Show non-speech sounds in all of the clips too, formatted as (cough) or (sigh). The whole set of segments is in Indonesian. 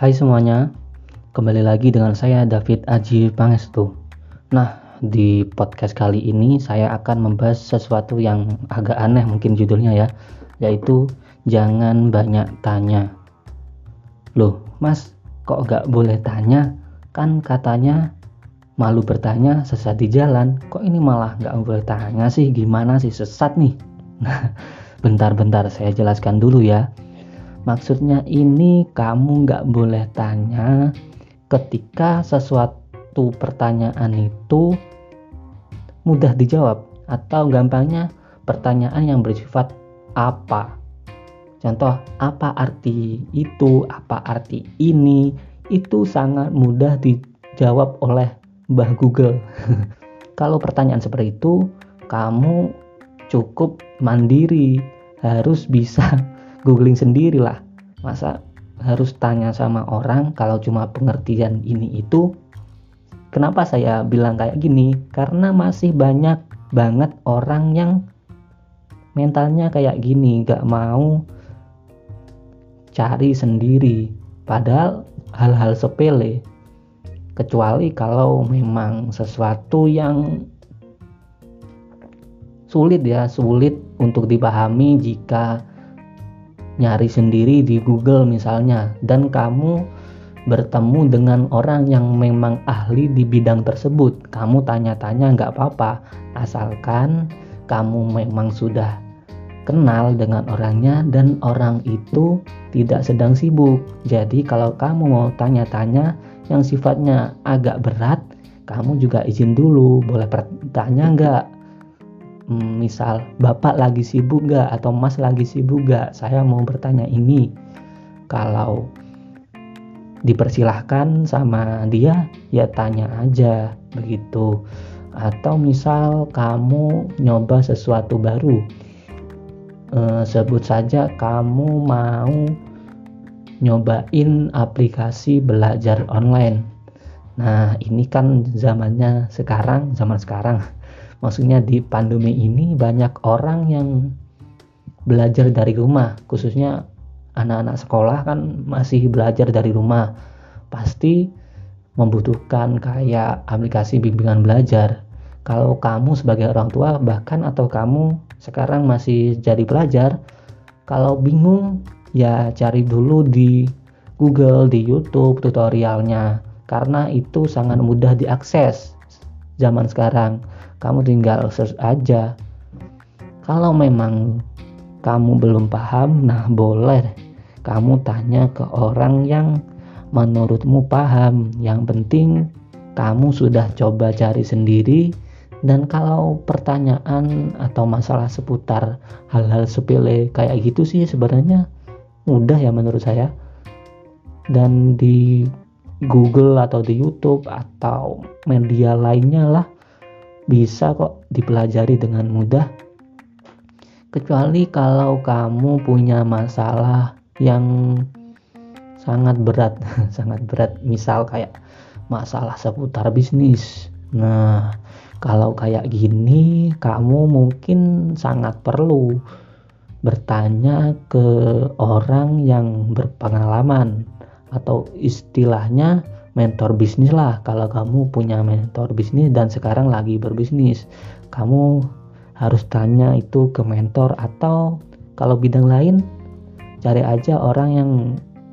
Hai semuanya, kembali lagi dengan saya David Aji Pangestu. Nah, di podcast kali ini saya akan membahas sesuatu yang agak aneh mungkin judulnya ya, yaitu jangan banyak tanya. Loh, mas, kok gak boleh tanya? Kan katanya malu bertanya sesat di jalan. Kok ini malah gak boleh tanya sih? Gimana sih sesat nih? (laughs) Nah, bentar-bentar saya jelaskan dulu ya Maksudnya ini kamu nggak boleh tanya ketika sesuatu pertanyaan itu mudah dijawab atau gampangnya pertanyaan yang bersifat apa. Contoh, apa arti itu, apa arti ini, itu sangat mudah dijawab oleh Mbah Google. (laughs) Kalau pertanyaan seperti itu, kamu cukup mandiri, harus bisa googling sendiri lah masa harus tanya sama orang kalau cuma pengertian ini itu? Kenapa saya bilang kayak gini? Karena masih banyak banget orang yang mentalnya kayak gini gak mau cari sendiri. Padahal hal-hal sepele. Kecuali kalau memang sesuatu yang sulit ya sulit untuk dipahami jika nyari sendiri di Google misalnya dan kamu bertemu dengan orang yang memang ahli di bidang tersebut. Kamu tanya-tanya nggak apa-apa asalkan kamu memang sudah kenal dengan orangnya dan orang itu tidak sedang sibuk. Jadi kalau kamu mau tanya-tanya yang sifatnya agak berat kamu juga izin dulu. Boleh bertanya nggak misal bapak lagi sibuk gak atau mas lagi sibuk gak saya mau bertanya ini. Kalau dipersilahkan sama dia ya tanya aja begitu. Atau misal kamu nyoba sesuatu baru e, sebut saja kamu mau nyobain aplikasi belajar online. Nah ini kan zamannya sekarang zaman sekarang maksudnya di pandemi ini banyak orang yang belajar dari rumah. Khususnya anak-anak sekolah kan masih belajar dari rumah. Pasti membutuhkan kayak aplikasi bimbingan belajar. Kalau kamu sebagai orang tua bahkan atau kamu sekarang masih jadi pelajar kalau bingung ya cari dulu di Google di YouTube tutorialnya. Karena itu sangat mudah diakses zaman sekarang. Kamu tinggal search aja. Kalau memang kamu belum paham nah boleh. Kamu tanya ke orang yang menurutmu paham. Yang penting kamu sudah coba cari sendiri. Dan kalau pertanyaan atau masalah seputar hal-hal sepele kayak gitu sih sebenarnya mudah ya menurut saya. Dan di Google atau di YouTube atau media lainnya lah bisa kok dipelajari dengan mudah. Kecuali kalau kamu punya masalah yang sangat berat (laughs) sangat berat. Misal kayak masalah seputar bisnis. Nah kalau kayak gini kamu mungkin sangat perlu bertanya ke orang yang berpengalaman atau istilahnya mentor bisnis lah. Kalau kamu punya mentor bisnis dan sekarang lagi berbisnis kamu harus tanya itu ke mentor atau kalau bidang lain cari aja orang yang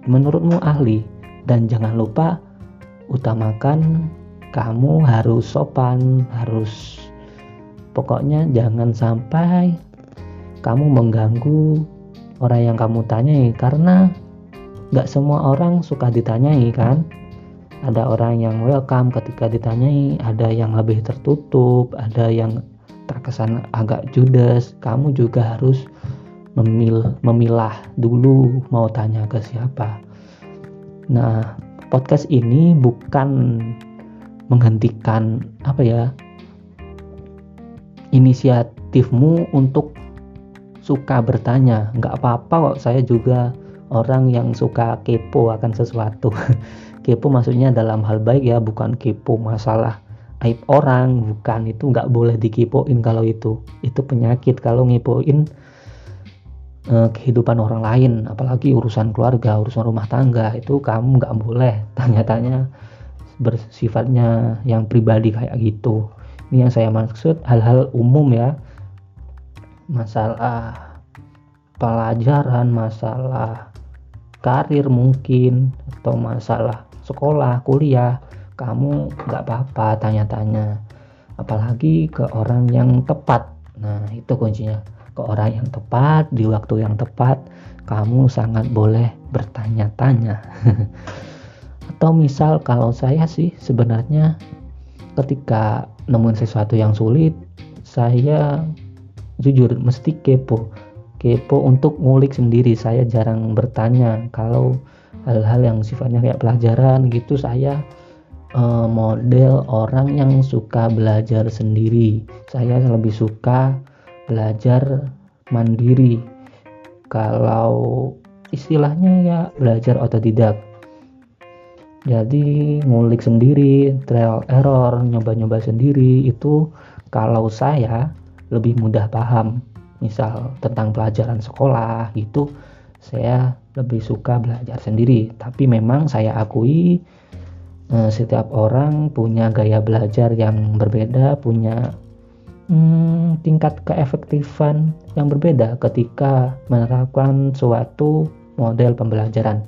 menurutmu ahli. Dan jangan lupa utamakan kamu harus sopan harus pokoknya jangan sampai kamu mengganggu orang yang kamu tanyai. Karena nggak semua orang suka ditanyai kan? Ada orang yang welcome ketika ditanyai ada yang lebih tertutup ada yang terkesan agak judes. Kamu juga harus memil memilah dulu mau tanya ke siapa. Nah podcast ini bukan menghentikan apa ya inisiatifmu untuk suka bertanya. Nggak apa-apa kok saya juga orang yang suka kepo akan sesuatu. (laughs) Kepo maksudnya dalam hal baik ya bukan kepo masalah aib orang bukan. Itu nggak boleh dikepoin kalau itu. Itu penyakit kalau ngepoin eh, kehidupan orang lain apalagi urusan keluarga urusan rumah tangga itu kamu nggak boleh. (laughs) Tanya-tanya bersifatnya yang pribadi kayak gitu. Ini yang saya maksud hal-hal umum ya. Masalah pelajaran masalah karir mungkin atau masalah sekolah kuliah kamu nggak apa-apa tanya-tanya. Apalagi ke orang yang tepat. Nah itu kuncinya. Ke orang yang tepat di waktu yang tepat kamu sangat boleh bertanya-tanya. (laughs) Atau misal kalau saya sih sebenarnya ketika nemuin sesuatu yang sulit saya jujur mesti kepo kepo untuk ngulik sendiri. Saya jarang bertanya kalau hal-hal yang sifatnya kayak pelajaran gitu saya uh, model orang yang suka belajar sendiri. Saya lebih suka belajar mandiri. Kalau istilahnya ya belajar otodidak. Jadi ngulik sendiri trial error nyoba-nyoba sendiri itu kalau saya lebih mudah paham misal tentang pelajaran sekolah gitu saya lebih suka belajar sendiri tapi memang saya akui eh, setiap orang punya gaya belajar yang berbeda punya hmm, tingkat keefektifan yang berbeda ketika menerapkan suatu model pembelajaran.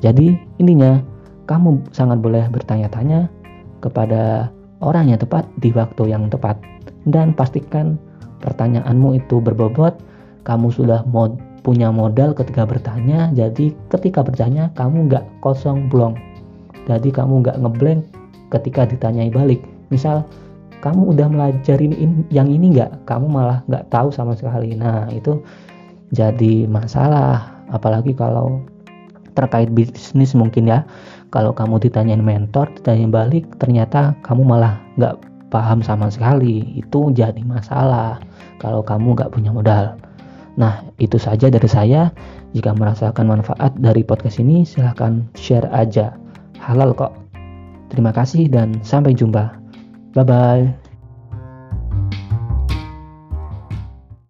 Jadi intinya kamu sangat boleh bertanya-tanya kepada orang yang tepat di waktu yang tepat dan pastikan pertanyaanmu itu berbobot, kamu sudah mod punya modal ketika bertanya, jadi ketika bertanya kamu nggak kosong blong. Jadi kamu nggak ngeblank ketika ditanyai balik. Misal kamu udah melajarin in, yang ini nggak? Kamu malah nggak tahu sama sekali. Nah itu jadi masalah. Apalagi kalau terkait bisnis mungkin ya. Kalau kamu ditanyain mentor ditanya balik ternyata kamu malah nggak paham sama sekali itu jadi masalah kalau kamu nggak punya modal. Nah itu saja dari saya. Jika merasakan manfaat dari podcast ini silahkan share aja. Halal kok. Terima kasih dan sampai jumpa. Bye bye.